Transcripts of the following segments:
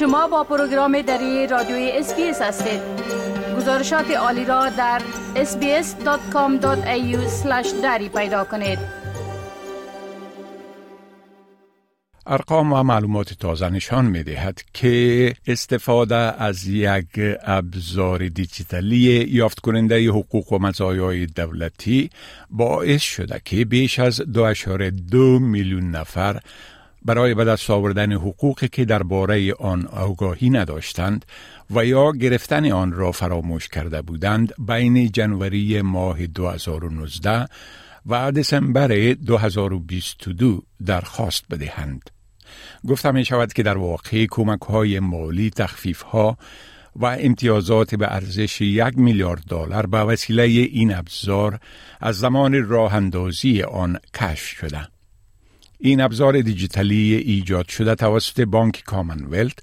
شما با پروگرام دری رادیوی SBS هستید. گزارشات عالی را در sbs.com.au دری پیدا کنید. ارقام و معلومات تازه نشان می دهد که استفاده از یک ابزار دیجیتالی یافت کننده حقوق و مزایای دولتی باعث شده که بیش از 2.2 میلیون نفر برای به دست آوردن حقوقی که درباره آن آگاهی نداشتند و یا گرفتن آن را فراموش کرده بودند بین جنوری ماه 2019 و دسامبر 2022 درخواست بدهند. گفتم می شود که در واقع کمک های مالی تخفیف ها و امتیازات به ارزش یک میلیارد دلار به وسیله این ابزار از زمان راه اندازی آن کشف شده. این ابزار دیجیتالی ایجاد شده توسط بانک کامنولت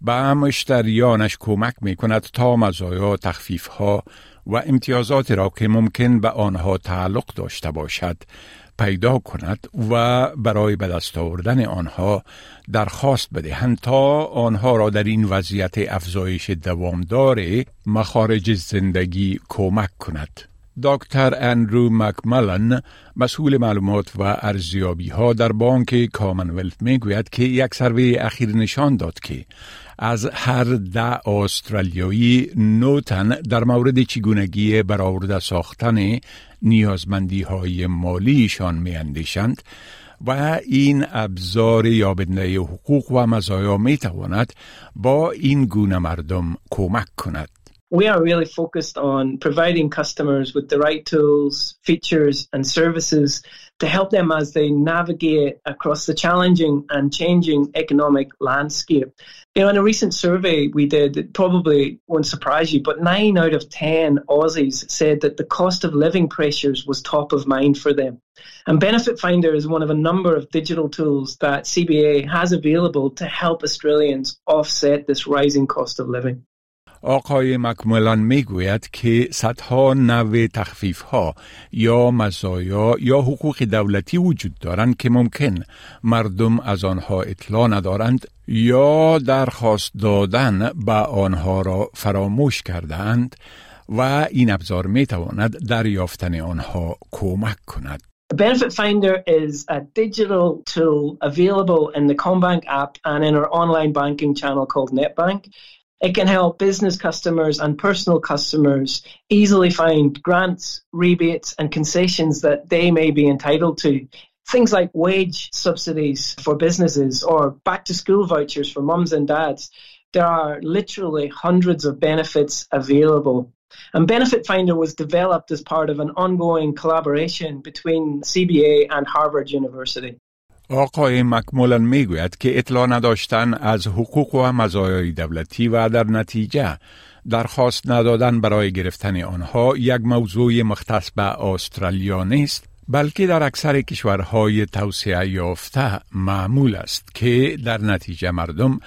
به مشتریانش کمک می کند تا مزایا تخفیف ها و امتیازات را که ممکن به آنها تعلق داشته باشد پیدا کند و برای به دست آوردن آنها درخواست بدهند تا آنها را در این وضعیت افزایش دوامدار مخارج زندگی کمک کند. دکتر اندرو مکملن مسئول معلومات و ارزیابی ها در بانک کامنولت می گوید که یک سروی اخیر نشان داد که از هر ده استرالیایی نوتن در مورد چگونگی برآورده ساختن نیازمندی های مالیشان می اندیشند و این ابزار یابنده حقوق و مزایا می تواند با این گونه مردم کمک کند. We are really focused on providing customers with the right tools, features, and services to help them as they navigate across the challenging and changing economic landscape. You know, in a recent survey we did, it probably won't surprise you, but nine out of 10 Aussies said that the cost of living pressures was top of mind for them. And Benefit Finder is one of a number of digital tools that CBA has available to help Australians offset this rising cost of living. آقای مکملان می‌گوید که صدها نوع تخفیف ها یا مزایا یا حقوق دولتی وجود دارند که ممکن مردم از آنها اطلاع ندارند یا درخواست دادن به آنها را فراموش کردند و این ابزار می تواند دریافتن آنها کمک کند. Benefit Finder is a digital tool available in the Combank app and in our online banking channel called NetBank. It can help business customers and personal customers easily find grants, rebates, and concessions that they may be entitled to. Things like wage subsidies for businesses or back to school vouchers for mums and dads. There are literally hundreds of benefits available. And Benefit Finder was developed as part of an ongoing collaboration between CBA and Harvard University. آقای مکمولن می‌گوید که اطلاع نداشتن از حقوق و مزایای دولتی و در نتیجه درخواست ندادن برای گرفتن آنها یک موضوع مختص به استرالیا نیست بلکه در اکثر کشورهای توسعه یافته معمول است که در نتیجه مردم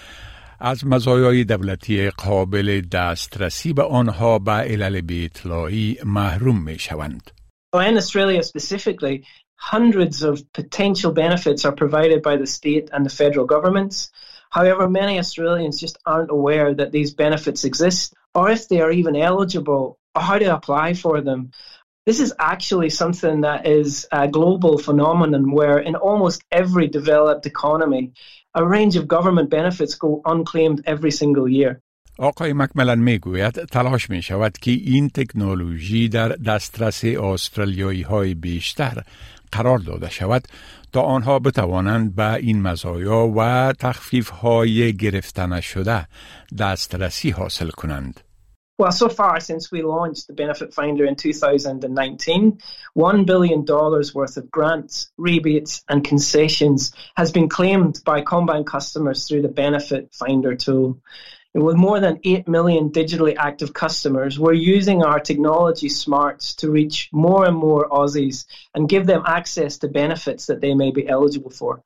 از مزایای دولتی قابل دسترسی به آنها به علل بی اطلاعی محروم می شوند. In Australia specifically, hundreds of potential benefits are provided by the state and the federal governments. However, many Australians just aren't aware that these benefits exist or if they are even eligible or how to apply for them. This is actually something that is a global phenomenon where in almost every developed economy, a range of government benefits go unclaimed every single year. آقای مکملن می‌گوید تلاش می شود که این تکنولوژی در دسترس استرالیایی های بیشتر قرار داده شود تا آنها بتوانند به این مزایا و تخفیف های گرفته شده دسترسی حاصل کنند. Well, so far since we launched the Benefit Finder in 2019, $1 billion worth of grants, rebates, and concessions has been claimed by Combine customers through the Benefit Finder tool. With more than 8 million digitally active customers, we're using our technology smarts to reach more and more Aussies and give them access to benefits that they may be eligible for.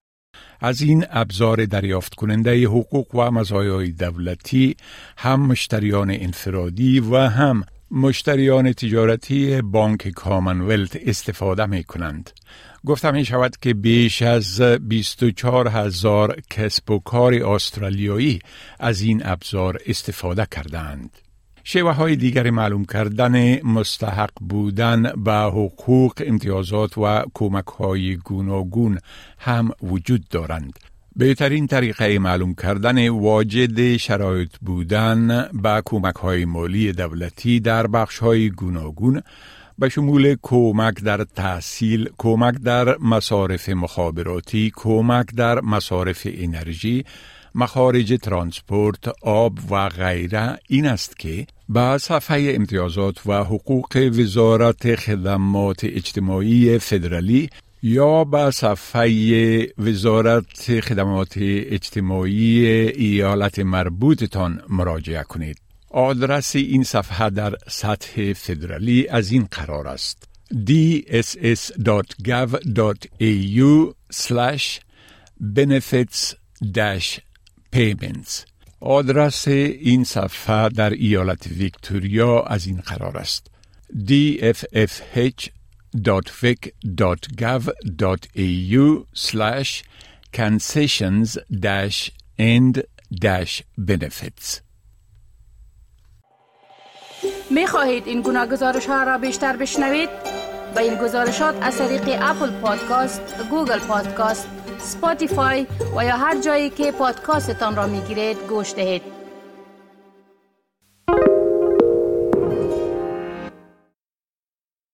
از این ابزار دریافت کننده حقوق و مزایای دولتی هم مشتریان انفرادی و هم مشتریان تجارتی بانک کامنولت استفاده می کنند. گفتم می شود که بیش از 24 هزار کسب و کار استرالیایی از این ابزار استفاده کردند. شیوه های دیگر معلوم کردن مستحق بودن به حقوق امتیازات و کمک های گوناگون هم وجود دارند. بهترین طریقه معلوم کردن واجد شرایط بودن به کمک های مالی دولتی در بخش های گوناگون به شمول کمک در تحصیل، کمک در مصارف مخابراتی، کمک در مصارف انرژی، مخارج ترانسپورت، آب و غیره. این است که به صفحه امتیازات و حقوق وزارت خدمات اجتماعی فدرالی یا به صفحه وزارت خدمات اجتماعی ایالت مربوطتان مراجعه کنید. آدرس این صفحه در سطح فدرالی از این قرار است. Dss.gov.au benefits payments آدرس این صفحه در ایالت ویکتوریا از این قرار است. dffh.vic.gov.au slash concessions and benefits می خواهید این گونه گزارش ها را بیشتر بشنوید؟ با این گزارشات از طریق اپل پادکاست، گوگل پادکاست، سپاتیفای و یا هر جایی که پادکاستتان را می گیرید گوش دهید.